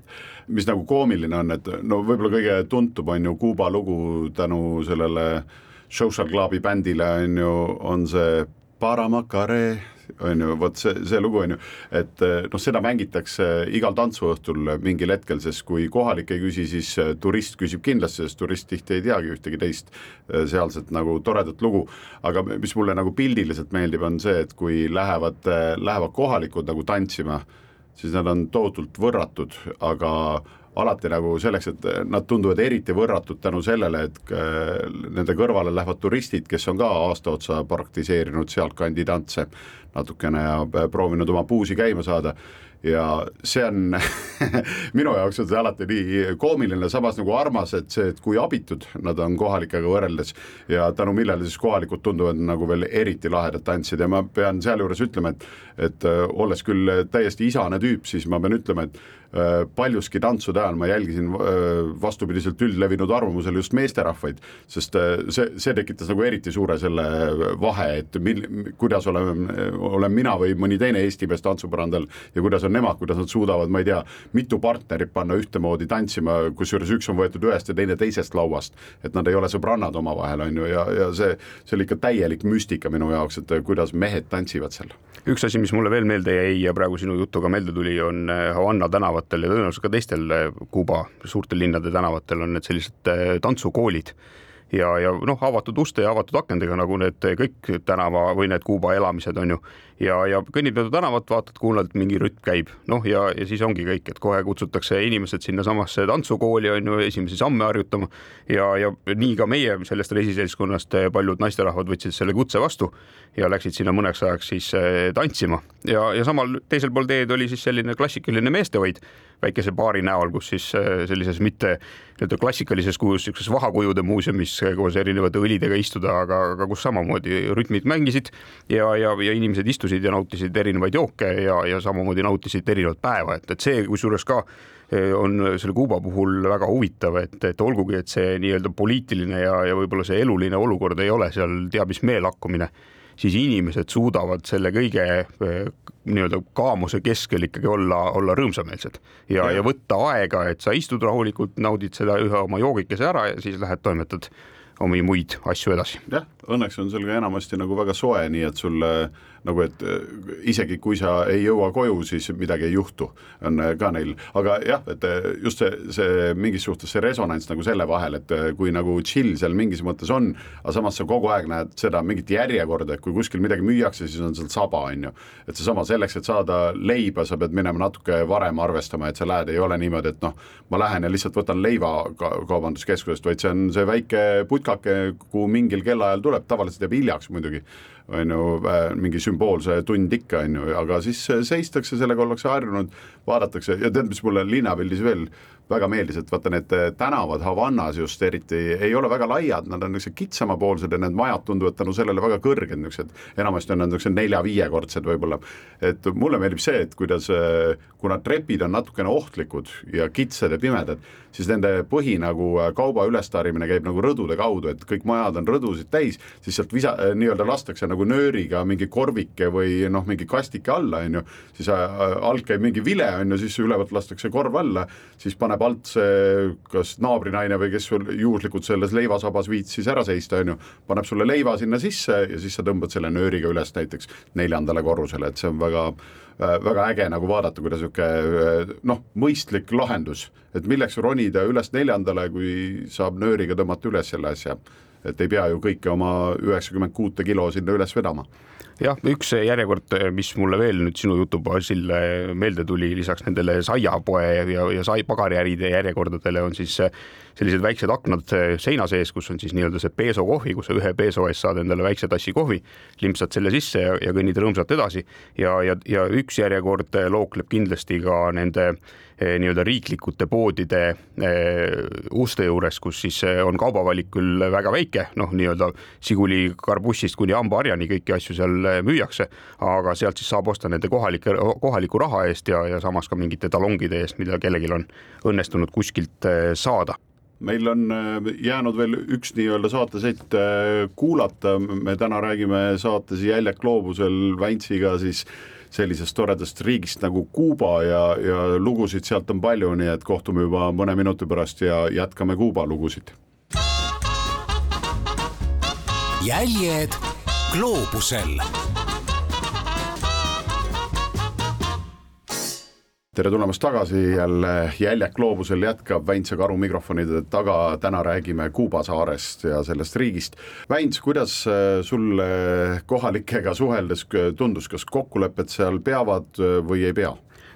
mis nagu koomiline on, et no võib-olla kõige tuntum on ju Kuuba lugu tänu sellele Social Clubi bändile on ju, on see Paramacare on ju, vot see, see lugu on ju, et eh, noh, seda mängitakse igal tantsuõhtul mingil hetkel, sest kui kohalik ei küsi, siis eh, turist küsib kindlasti, sest turist tihti ei teagi ühtegi teist eh, sealset nagu toredat lugu. aga mis mulle nagu pildiliselt meeldib, on see, et kui lähevad, lähevad kohalikud nagu tantsima, siis nad on tohutult võrratud, aga alati nagu selleks, et nad tunduvad eriti võrratud tänu sellele, et nende kõrvale lähevad turistid, kes on ka aasta otsa praktiseerinud sealtkandi tantse. natukene ja proovinud oma puusi käima saada ja see on minu jaoks on see alati nii koomiline, samas nagu armas, et see, et kui abitud nad on kohalikega võrreldes ja tänu millele siis kohalikud tunduvad nagu veel eriti lahedad tantsida ja ma pean sealjuures ütlema, et et äh, olles küll täiesti isane tüüp, siis ma pean ütlema, et paljuski tantsude ajal ma jälgisin äh, vastupidiselt üldlevinud arvamusele just meesterahvaid, sest see, see tekitas nagu eriti suure selle vahe, et mil-, kuidas olen, olen mina või mõni teine Eesti mees tantsupõrandal ja kuidas on nemad, kuidas nad suudavad, ma ei tea, mitu partnerit panna ühtemoodi tantsima, kusjuures üks on võetud ühest ja teine teisest lauast, et nad ei ole sõbrannad omavahel, on ju, ja, ja see, see oli ikka täielik müstika minu jaoks, et kuidas mehed tantsivad seal. üks asi, mis mulle veel meelde jäi ja praegu sinu jutuga meelde tuli, on äh, Havanna tänavatel ja tõenäoliselt ka teistel äh, Kuuba suurtel linnade tänavatel on need sellised äh, tantsukoolid ja, ja noh, avatud uste ja avatud akendega, nagu need kõik tänava või need Kuuba elamised on ju. Ja, ja kõnnid mööda tänavat, vaatad, kuulad, mingi rütm käib, noh, ja, ja siis ongi kõik, et kohe kutsutakse inimesed sinnasamasse tantsukooli on ju esimesi samme harjutama. ja, ja nii ka meie sellest reisiseltskonnast paljud naisterahvad võtsid selle kutse vastu ja läksid sinna mõneks ajaks siis eh, tantsima. Ja, ja samal teisel pool teed oli siis selline klassikaline meestehoid väikese baari näol, kus siis äh, sellises mitte nii-öelda klassikalises kujus, niisuguses vahakujude muuseumis koos erinevate õlidega istuda, aga, aga kus samamoodi rütmid mängisid. Ja, ja, ja inimesed istusid ja nautisid erinevaid jooke ja, ja samamoodi nautisid erinevat päeva, et, et see kusjuures ka äh, on selle Kuuba puhul väga huvitav, et, et olgugi, et see nii-öelda poliitiline ja, ja võib-olla see eluline olukord ei ole seal teab mis meelakkumine siis inimesed suudavad selle kõige eh, nii-öelda kaamuse keskel ikkagi olla, olla rõõmsameelsed ja, ja., ja võtta aega, et sa istud rahulikult, naudid seda ühe oma joogikese ära ja siis lähed toimetad omi muid asju edasi. jah, õnneks on seal ka enamasti nagu väga soe, nii et sul nagu, et äh, isegi kui sa ei jõua koju, siis midagi ei juhtu, on äh, ka neil, aga jah, et äh, just see, see mingis suhtes see resonants nagu selle vahel, et kui nagu chill seal mingis mõttes on, aga samas sa kogu aeg näed seda mingit järjekorda, et kui kuskil midagi müüakse, siis on seal saba, on ju. et seesama selleks, et saada leiba, sa pead minema natuke varem arvestama, et sa lähed, ei ole niimoodi, et noh, ma lähen ja lihtsalt võtan leiva ka kaubanduskeskusest, vaid see on see väike putkake, kuhu mingil kellaajal tuleb, tavaliselt jääb hiljaks muidugi on ju, mingi sümboolse tund ikka, on ju, aga siis seistakse, sellega ollakse harjunud, vaadatakse ja tead, mis mulle linnapildis veel väga meeldis, et vaata need tänavad Havannas just eriti ei ole väga laiad, nad on niisugused kitsamapoolsed ja need majad tunduvad tänu sellele väga kõrged, niisugused, enamasti on nad niisugused nelja-viiekordsed võib-olla. et mulle meeldib see, et kuidas, kuna trepid on natukene ohtlikud ja kitsad ja pimedad, siis nende põhi nagu kauba ülestarimine käib nagu rõdude kaudu, et kõik majad on rõdusid täis, siis sealt visa, nii-öelda lastakse nagu nööriga mingi korvike või noh, mingi kastike alla, on ju, siis alt käib mingi vile, on ju, siis ülevalt lastakse korv alla, siis paneb paneb alt see, kas naabrinaine või kes sul juhuslikult selles leivasabas viitsis ära seista, on ju, paneb sulle leiva sinna sisse ja siis sa tõmbad selle nööriga üles näiteks neljandale korrusele, et see on väga äh, väga äge nagu vaadata, kuidas niisugune äh, noh, mõistlik lahendus, et milleks ronida üles neljandale, kui saab nööriga tõmmata üles selle asja. et ei pea ju kõike oma üheksakümmend kuute kilo sinna üles vedama jah, üks järjekord, mis mulle veel nüüd sinu jutu baasil meelde tuli, lisaks nendele saiapoe ja, ja sai pagariäride järjekordadele on siis sellised väiksed aknad seina sees, kus on siis nii-öelda see peso kohvi, kus sa ühe peso eest saad endale väikse tassi kohvi, limpsad selle sisse ja, ja kõnnid rõõmsalt edasi. Ja, ja, ja üks järjekord lookleb kindlasti ka nende Eh, nii-öelda riiklikute poodide eh, uste juures, kus siis eh, on kaubavalik küll väga väike, noh, nii-öelda Žiguli karbussist kuni hambaharjani kõiki asju seal müüakse, aga sealt siis saab osta nende kohalike, kohaliku raha eest ja, ja samas ka mingite talongide eest, mida kellelgi on õnnestunud kuskilt saada. Meil on jäänud veel üks nii-öelda saatesett kuulata, me täna räägime saates Jäljak gloobusel Väntsiga siis sellisest toredast riigist nagu Kuuba ja, ja lugusid sealt on palju, nii et kohtume juba mõne minuti pärast ja jätkame Kuuba lugusid. jäljed gloobusel tere tulemast tagasi jälle, Jäljak gloobusel jätkab Väints ja Karu mikrofonide taga, täna räägime Kuuba saarest ja sellest riigist. Väints, kuidas äh, sulle kohalikega suheldes tundus, kas kokkulepped seal peavad äh, või ei pea?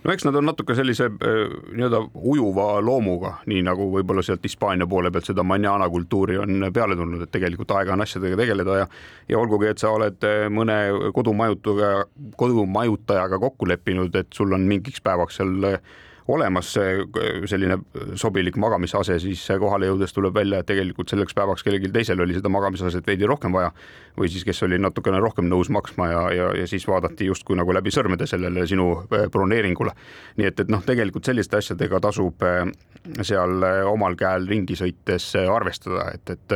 No eks nad on natuke sellise nii-öelda ujuva loomuga, nii nagu võib-olla sealt Hispaania poole pealt seda manjana kultuuri on peale tulnud, et tegelikult aega on asjadega tegeleda ja ja olgugi, et sa oled mõne kodumajutaja, kodumajutajaga kokku leppinud, et sul on mingiks päevaks seal olemas selline sobilik magamisase, siis kohale jõudes tuleb välja, et tegelikult selleks päevaks kellelgi teisel oli seda magamisaset veidi rohkem vaja või siis, kes oli natukene rohkem nõus maksma ja, ja, ja siis vaadati justkui nagu läbi sõrmede sellele sinu äh, broneeringule. nii et, et noh, tegelikult selliste asjadega tasub äh, seal äh, omal käel ringi sõites arvestada, et, et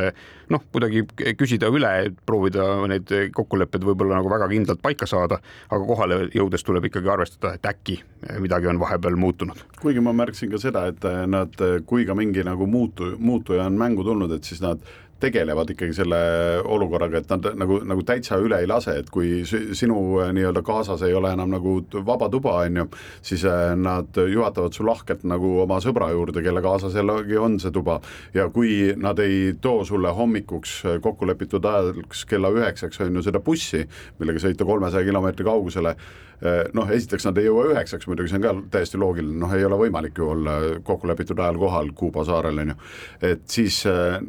noh, kuidagi küsida üle, proovida need kokkulepped võib-olla nagu väga kindlalt paika saada, aga kohale jõudes tuleb ikkagi arvestada, et äkki midagi on vahepeal muutunud. Kuigi ma märkasin ka seda, et nad, kui ka mingi nagu muutu, muutuja on mängu tulnud, et siis nad tegelevad ikkagi selle olukorraga, et nad nagu, nagu täitsa üle ei lase, et kui sinu äh, nii-öelda kaasas ei ole enam nagu vaba tuba, on ju, siis äh, nad juhatavad su lahkelt nagu oma sõbra juurde, kelle kaasas jällegi on see tuba. ja kui nad ei too sulle hommikuks äh, kokku lepitud ajaks kella üheksaks, on ju, seda bussi, millega sõita kolmesaja kilomeetri kaugusele, noh, esiteks nad ei jõua üheksaks muidugi, see on ka täiesti loogiline, noh, ei ole võimalik ju olla kokku lepitud ajal kohal Kuuba saarel, on ju, et siis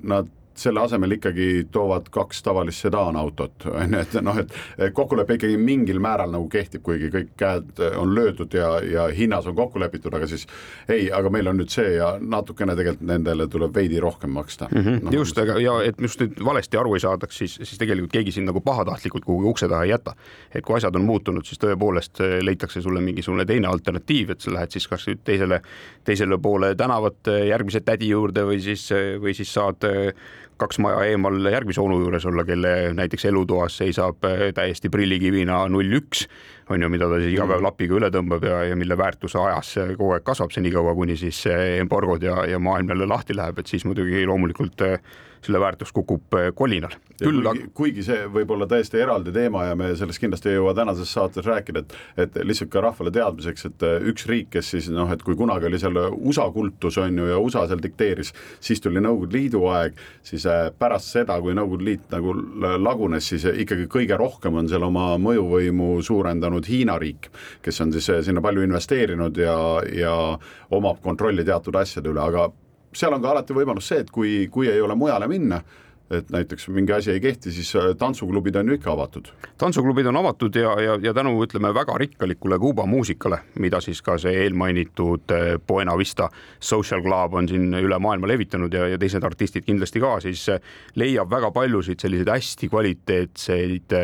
nad selle asemel ikkagi toovad kaks tavalist sedaanautot, on ju, et noh, et kokkulepe ikkagi mingil määral nagu kehtib, kuigi kõik käed on löödud ja, ja hinnas on kokku lepitud, aga siis ei, aga meil on nüüd see ja natukene tegelikult nendele tuleb veidi rohkem maksta mm. -hmm. No, just, aga ja et just nüüd valesti aru ei saadaks, siis, siis tegelikult keegi sind nagu pahatahtlikult kuhugi ukse taha ei jäta. et kui asjad on muutunud, siis tõepoolest eh, leitakse sulle mingisugune teine alternatiiv, et sa lähed siis kas nüüd teisele, teisele poole tänavat järgmise tädi juurde või siis, või siis saad kaks maja eemal järgmise onu juures olla, kelle näiteks elutoas seisab äh, täiesti prillikivina null üks, on ju, mida ta siis iga päev mm. lapiga üle tõmbab ja, ja mille väärtus ajas kogu aeg kasvab senikaua, kuni siis embargod ja, ja maailm jälle lahti läheb, et siis muidugi loomulikult äh, selle väärtus kukub äh, kolinal. küll kuigi, kuigi see võib olla täiesti eraldi teema ja me sellest kindlasti ei jõua tänases saates rääkida, et, et lihtsalt ka rahvale teadmiseks, et äh, üks riik, kes siis noh, et kui kunagi oli seal USA kultus on ju ja USA seal dikteeris, siis tuli Nõukogude Liidu aeg, siis pärast seda, kui Nõukogude Liit nagu lagunes, siis ikkagi kõige rohkem on seal oma mõjuvõimu suurendanud Hiina riik, kes on siis sinna palju investeerinud ja, ja omab kontrolli teatud asjade üle, aga seal on ka alati võimalus see, et kui, kui ei ole mujale minna, et näiteks mingi asi ei kehti, siis äh, tantsuklubid on ju ikka avatud. tantsuklubid on avatud ja, ja, ja tänu ütleme väga rikkalikule Kuuba muusikale, mida siis ka see eelmainitud äh, Buena Vista Social Club on siin üle maailma levitanud ja, ja teised artistid kindlasti ka, siis äh, leiab väga paljusid selliseid hästi kvaliteetseid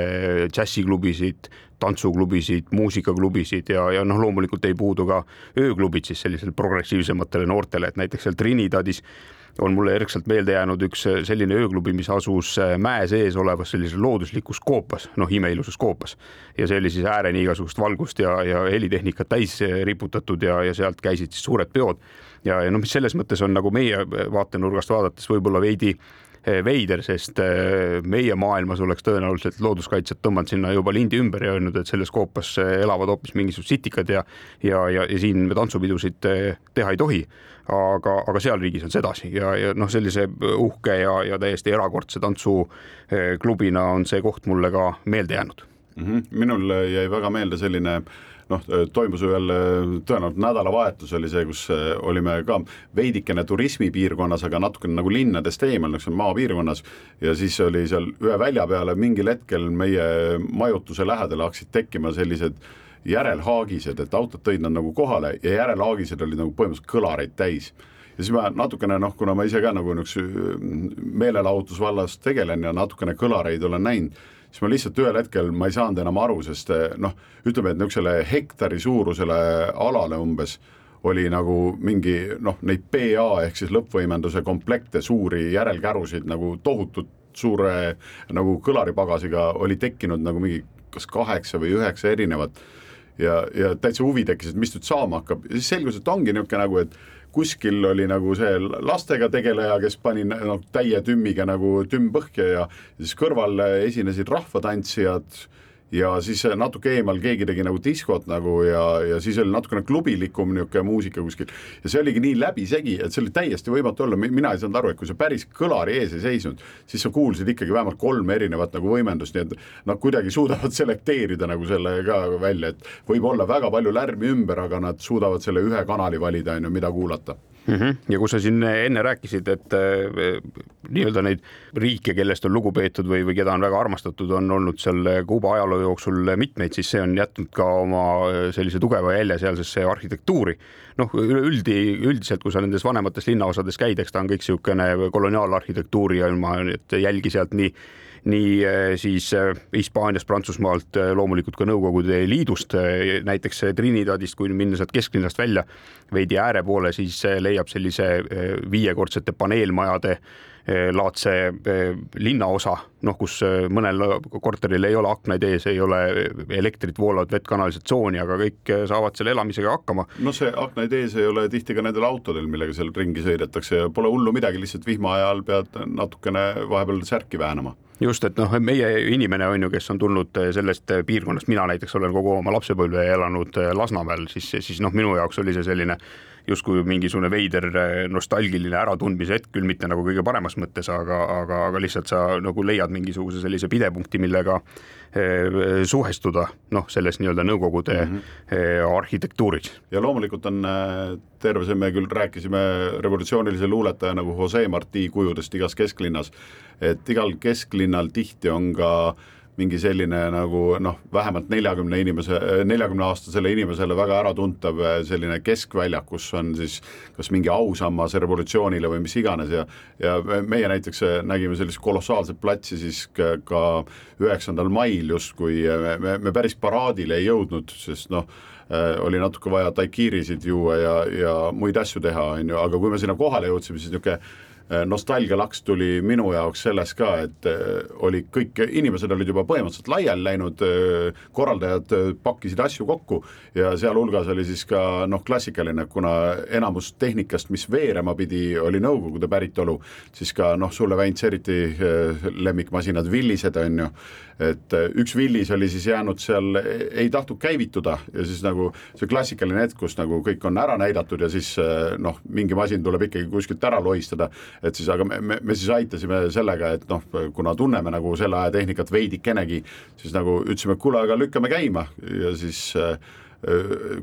džässiklubisid tantsuklubisid, muusikaklubisid ja, ja noh, loomulikult ei puudu ka ööklubid siis sellisele progressiivsematele noortele, et näiteks seal Trinidadis on mulle erkselt meelde jäänud üks selline ööklubi, mis asus mäe sees olevas sellises looduslikus koopas, noh, imeilusas koopas. ja see oli siis ääreni igasugust valgust ja, ja helitehnikat täis riputatud ja, ja sealt käisid siis suured peod. ja, ja noh, mis selles mõttes on nagu meie vaatenurgast vaadates võib-olla veidi Eh, veider, sest eh, meie maailmas oleks tõenäoliselt looduskaitsjad tõmmanud sinna juba lindi ümber ja öelnud, et selles koopas eh, elavad hoopis mingisugused sitikad ja ja, ja, ja siin me tantsupidusid teha ei tohi. aga, aga seal riigis on sedasi ja, ja noh, sellise uhke ja, ja täiesti erakordse tantsuklubina on see koht mulle ka meelde jäänud mm. -hmm. minul jäi väga meelde selline äh, noh, toimus ühel tõenäoliselt nädalavahetus oli see, kus äh, olime ka veidikene turismipiirkonnas, aga natukene nagu linnadest eemal, niisugune maapiirkonnas. Ja siis oli seal ühe välja peale mingil hetkel meie majutuse lähedal hakkasid tekkima sellised järelhaagised, et autod tõid nad nagu kohale ja järelhaagised olid nagu põhimõtteliselt kõlareid täis. Ja siis ma natukene noh, kuna ma ise ka nagu niisuguse meelelahutusvallas tegelen ja natukene kõlareid olen näinud siis ma lihtsalt ühel hetkel ma ei saanud enam aru, sest eh, noh, ütleme, et niisugusele hektari suurusele alale umbes oli nagu mingi noh, neid PA ehk siis lõppvõimenduse komplekte, suuri järelkärusid nagu tohutult suure nagu kõlaripagasiga oli tekkinud nagu mingi kas kaheksa või üheksa erinevat. Ja, ja täitsa huvi tekkis, et mis nüüd saama hakkab. Ja siis selgus, et ongi niisugune nagu, et kuskil oli nagu see lastega tegeleja, kes pani noh, täie tümmiga nagu tümm põhja ja siis kõrval esinesid rahvatantsijad ja siis natuke eemal keegi tegi nagu diskot nagu ja, ja siis oli natukene klubilikum niisugune muusika kuskil. Ja see oligi nii läbisegi, et see oli täiesti võimatu olla, mina ei saanud aru, et kui sa päris kõlari ees ei seisnud, siis sa kuulsid ikkagi vähemalt kolme erinevat nagu võimendust, nii et nad kuidagi suudavad selekteerida nagu selle ka välja, et võib olla väga palju lärmi ümber, aga nad suudavad selle ühe kanali valida, on ju, mida kuulata mm. -hmm. ja kui sa siin enne rääkisid, et äh, nii-öelda neid riike, kellest on lugu peetud või, või keda on väga armastatud, on olnud seal Kuuba ajaloo jooksul mitmeid, siis see on jätnud ka oma äh, sellise tugeva jälje sealsesse arhitektuuri. noh, üldi, üldiselt, kui sa nendes vanemates linnaosades käid, eks ta on kõik niisugune koloniaalarhitektuuri ja ma nüüd jälgi sealt nii nii eh, siis eh, Hispaaniast, Prantsusmaalt, eh, loomulikult ka Nõukogude Liidust, näiteks Trinidadist, kui minna sealt kesklinnast välja veidi ääre poole, siis leiab sellise viiekordsete paneelmajade laadse linnaosa, noh, kus mõnel korteril ei ole aknaid ees, ei ole elektrit, voolavat vett, kanalisatsiooni, aga kõik saavad selle elamisega hakkama. no see aknaid ees ei ole tihti ka nendel autodel, millega seal ringi sõidetakse ja pole hullu midagi, lihtsalt vihma ajal pead natukene vahepeal särki väänama just, et noh, meie inimene on ju, kes on tulnud eh, sellest eh, piirkonnast, mina näiteks olen kogu oma lapsepõlve elanud eh, Lasnamäel, siis, siis noh, minu jaoks oli see selline justkui mingisugune veider nostalgiline äratundmise hetk, küll mitte nagu kõige paremas mõttes, aga, aga, aga lihtsalt sa nagu leiad mingisuguse sellise pidepunkti, millega suhestuda noh, selles nii-öelda Nõukogude mm -hmm. arhitektuuris. ja loomulikult on terve see, me küll rääkisime revolutsioonilise luuletaja nagu Jose Marti kujudest igas kesklinnas, et igal kesklinnal tihti on ka mingi selline nagu noh, vähemalt neljakümne inimese, neljakümne aastasele inimesele väga äratuntav selline keskväljak, kus on siis kas mingi ausammas revolutsioonile või mis iganes ja ja meie näiteks nägime sellist kolossaalset platsi siis ka üheksandal mail justkui me, me päris paraadile ei jõudnud, sest noh, oli natuke vaja taikiirisid juua ja, ja muid asju teha, on ju, aga kui me sinna kohale jõudsime, siis niisugune nostalgialaks tuli minu jaoks selles ka, et äh, oli kõik, inimesed olid juba põhimõtteliselt laiali läinud, äh, korraldajad pakkisid asju kokku ja sealhulgas oli siis ka noh, klassikaline, kuna enamus tehnikast, mis veerema pidi, oli Nõukogude päritolu, siis ka noh, sulle Väints eriti lemmikmasinad, Villised on ju, et üks Villis oli siis jäänud seal, ei tahtnud käivituda ja siis nagu see klassikaline hetk, kus nagu kõik on ära näidatud ja siis noh, mingi masin tuleb ikkagi kuskilt ära lohistada et siis, aga me, me, me siis aitasime sellega, et noh, kuna tunneme nagu selle aja tehnikat veidikenegi, siis nagu ütlesime, et kuule, aga lükkame käima ja siis äh,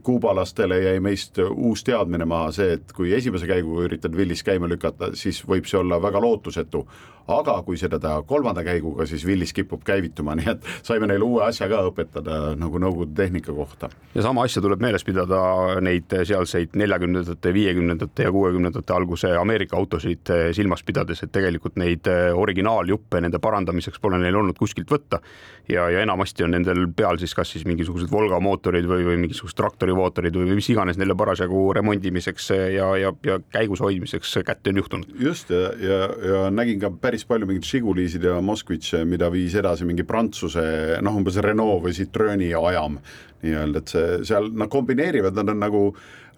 kuubalastele jäi meist uus teadmine maha, see, et kui esimese käiguga üritad villis käima lükata, siis võib see olla väga lootusetu. Aga kui seda teha kolmanda käiguga, siis villis kipub käivituma, nii et saime neile uue asja ka õpetada nagu Nõukogude tehnika kohta. ja sama asja tuleb meeles pidada neid sealseid neljakümnendate, viiekümnendate ja kuuekümnendate alguse Ameerika autosid silmas pidades, et tegelikult neid originaaljuppe nende parandamiseks pole neil olnud kuskilt võtta ja, ja enamasti on nendel peal siis kas siis mingisugused Volga mootorid või, või mingisugused traktorivootorid või mis iganes neile parasjagu remondimiseks ja, ja, ja käigus hoidmiseks kätte on juhtunud. just ja, ja, ja nägin ka päris palju mingeid Žigulisid ja Moskvitše, mida viis edasi mingi Prantsuse noh, umbes Renault või Citroeni ajam nii-öelda, et see seal nad kombineerivad, nad on nagu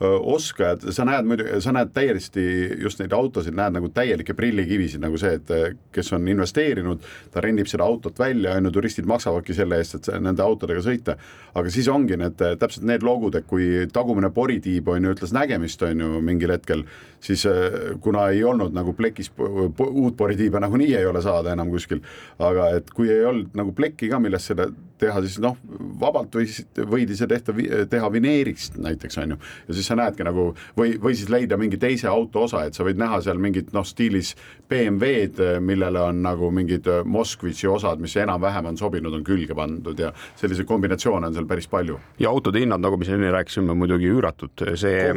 oskajad, sa näed muidu, sa näed täiesti just neid autosid, näed nagu täielikke prillikivisid, nagu see, et kes on investeerinud, ta rendib seda autot välja, on ju, turistid maksavadki selle eest, et nende autodega sõita. aga siis ongi need täpselt need logud, et kui tagumine poritiib on ju, ütles nägemist, on ju, mingil hetkel, siis kuna ei olnud nagu plekis uut poritiiba nagunii ei ole saada enam kuskil, aga et kui ei olnud nagu plekki ka, millest seda teha, siis noh, vabalt võis, võidi see tehta, teha vineerist näiteks on ju, ja siis sa näedki nagu või, või siis leida mingi teise auto osa, et sa võid näha seal mingit noh, stiilis BMW-d, millele on nagu mingid Moskvitši osad, mis enam-vähem on sobinud, on külge pandud ja selliseid kombinatsioone on seal päris palju. ja autode hinnad, nagu me siin enne rääkisime, muidugi üüratud, see,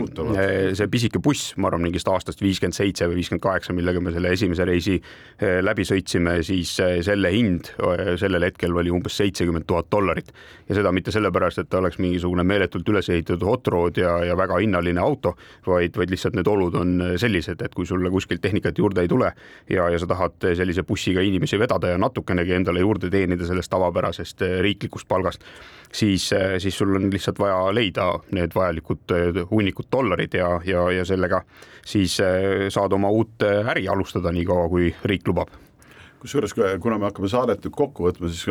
see pisike buss, ma arvan, mingist aastast viiskümmend seitse või viiskümmend kaheksa, millega me selle esimese reisi läbi sõitsime, siis selle hind sellel hetkel oli umbes seitsekümmend tuhat dollarit. Ja seda mitte sellepärast, et ta oleks mingisugune meeletult üles ehitatud hot rod ja, ja väga hinnaline auto, vaid, vaid lihtsalt need olud on sellised, et kui sulle kuskilt tehnikat juurde ei tule ja, ja sa tahad sellise bussiga inimesi vedada ja natukenegi endale juurde teenida sellest tavapärasest riiklikust palgast, siis, siis sul on lihtsalt vaja leida need vajalikud hunnikud dollarid ja, ja, ja sellega siis saad oma uut äri alustada, niikaua kui riik lubab. Kusjuures, kuna me hakkame saadet nüüd kokku võtma, siis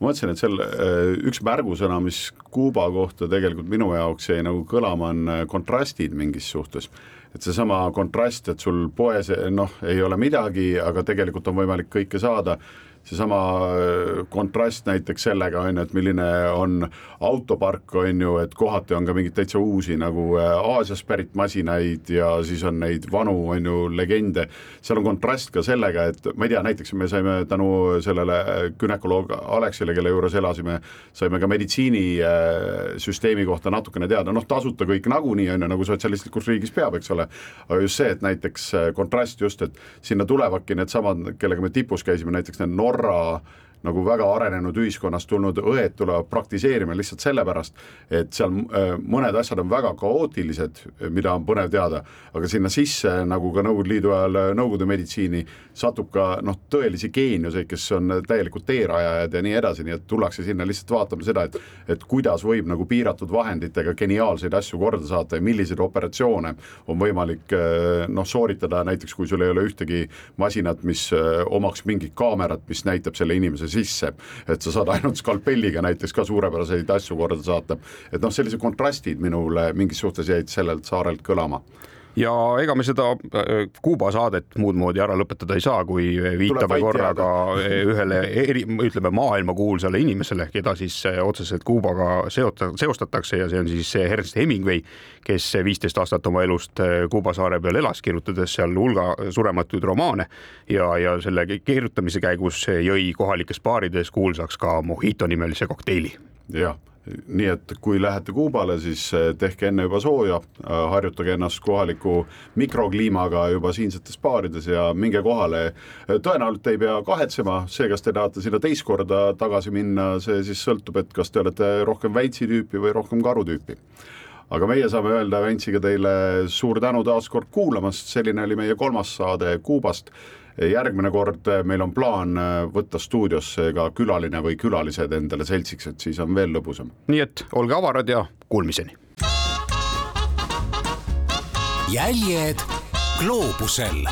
ma mõtlesin, et seal äh, üks märgusõna, mis Kuuba kohta tegelikult minu jaoks jäi nagu kõlama, on äh, kontrastid mingis suhtes. Et seesama kontrast, et sul poes noh, ei ole midagi, aga tegelikult on võimalik kõike saada seesama äh, kontrast näiteks sellega on ju, et milline on autopark on ju, et kohati on ka mingeid täitsa uusi nagu äh, Aasiast pärit masinaid ja siis on neid vanu on ju legende. seal on kontrast ka sellega, et ma ei tea, näiteks me saime tänu sellele äh, gümnakoloog Aleksile, kelle juures elasime, saime ka meditsiinisüsteemi kohta natukene teada, noh, tasuta kõik nagunii on ju, nagu sotsialistlikus riigis peab, eks ole. aga just see, et näiteks kontrast just, et sinna tulevadki needsamad, kellega me tipus käisime, näiteks need Norra Norra nagu väga arenenud ühiskonnast tulnud õed tulevad praktiseerima lihtsalt sellepärast, et seal äh, mõned asjad on väga kaootilised, mida on põnev teada, aga sinna sisse, nagu ka Nõukogude Liidu ajal äh, Nõukogude meditsiini, satub ka noh, tõelisi geeniuseid, kes on täielikult teerajajad ja nii edasi, nii et tullakse sinna lihtsalt vaatama seda, et et kuidas võib nagu piiratud vahenditega geniaalseid asju korda saata ja milliseid operatsioone on võimalik äh, noh, sooritada näiteks, kui sul ei ole ühtegi masinat, mis omaks mingit kaamerat, mis näitab selle inimese sisse, et sa saad ainult skalpelliga näiteks ka suurepäraseid asju korda saata. et noh, sellised kontrastid minule mingis suhtes jäid sellelt saarelt kõlama ja ega me seda äh, Kuuba saadet muud moodi ära lõpetada ei saa, kui viitame korraga ühele eri, ütleme maailmakuulsale inimesele, keda siis äh, otseselt Kuubaga seota-, seostatakse ja see on siis Ernst Hemingway, kes viisteist aastat oma elust äh, Kuuba saare peal elas, kirjutades seal hulga surematuid romaane. Ja, ja selle kirjutamise käigus jõi kohalikes baarides kuulsaks ka Mojito nimelise kokteili. jah nii et kui lähete Kuubale, siis eh, tehke enne juba sooja, eh, harjutage ennast kohaliku mikrokliimaga juba siinsetes baarides ja minge kohale. Eh, tõenäoliselt ei pea kahetsema, see, kas te tahate sinna teist korda tagasi minna, see siis sõltub, et kas te olete rohkem väitsi tüüpi või rohkem karu tüüpi. Aga meie saame öelda Ventsiga teile suur tänu taas kord kuulamast, selline oli meie kolmas saade Kuubast järgmine kord eh, meil on plaan eh, võtta stuudiosse ka külaline või külalised endale seltsiks, et siis on veel lõbusam. nii et olge avarad ja kuulmiseni. jäljed gloobusel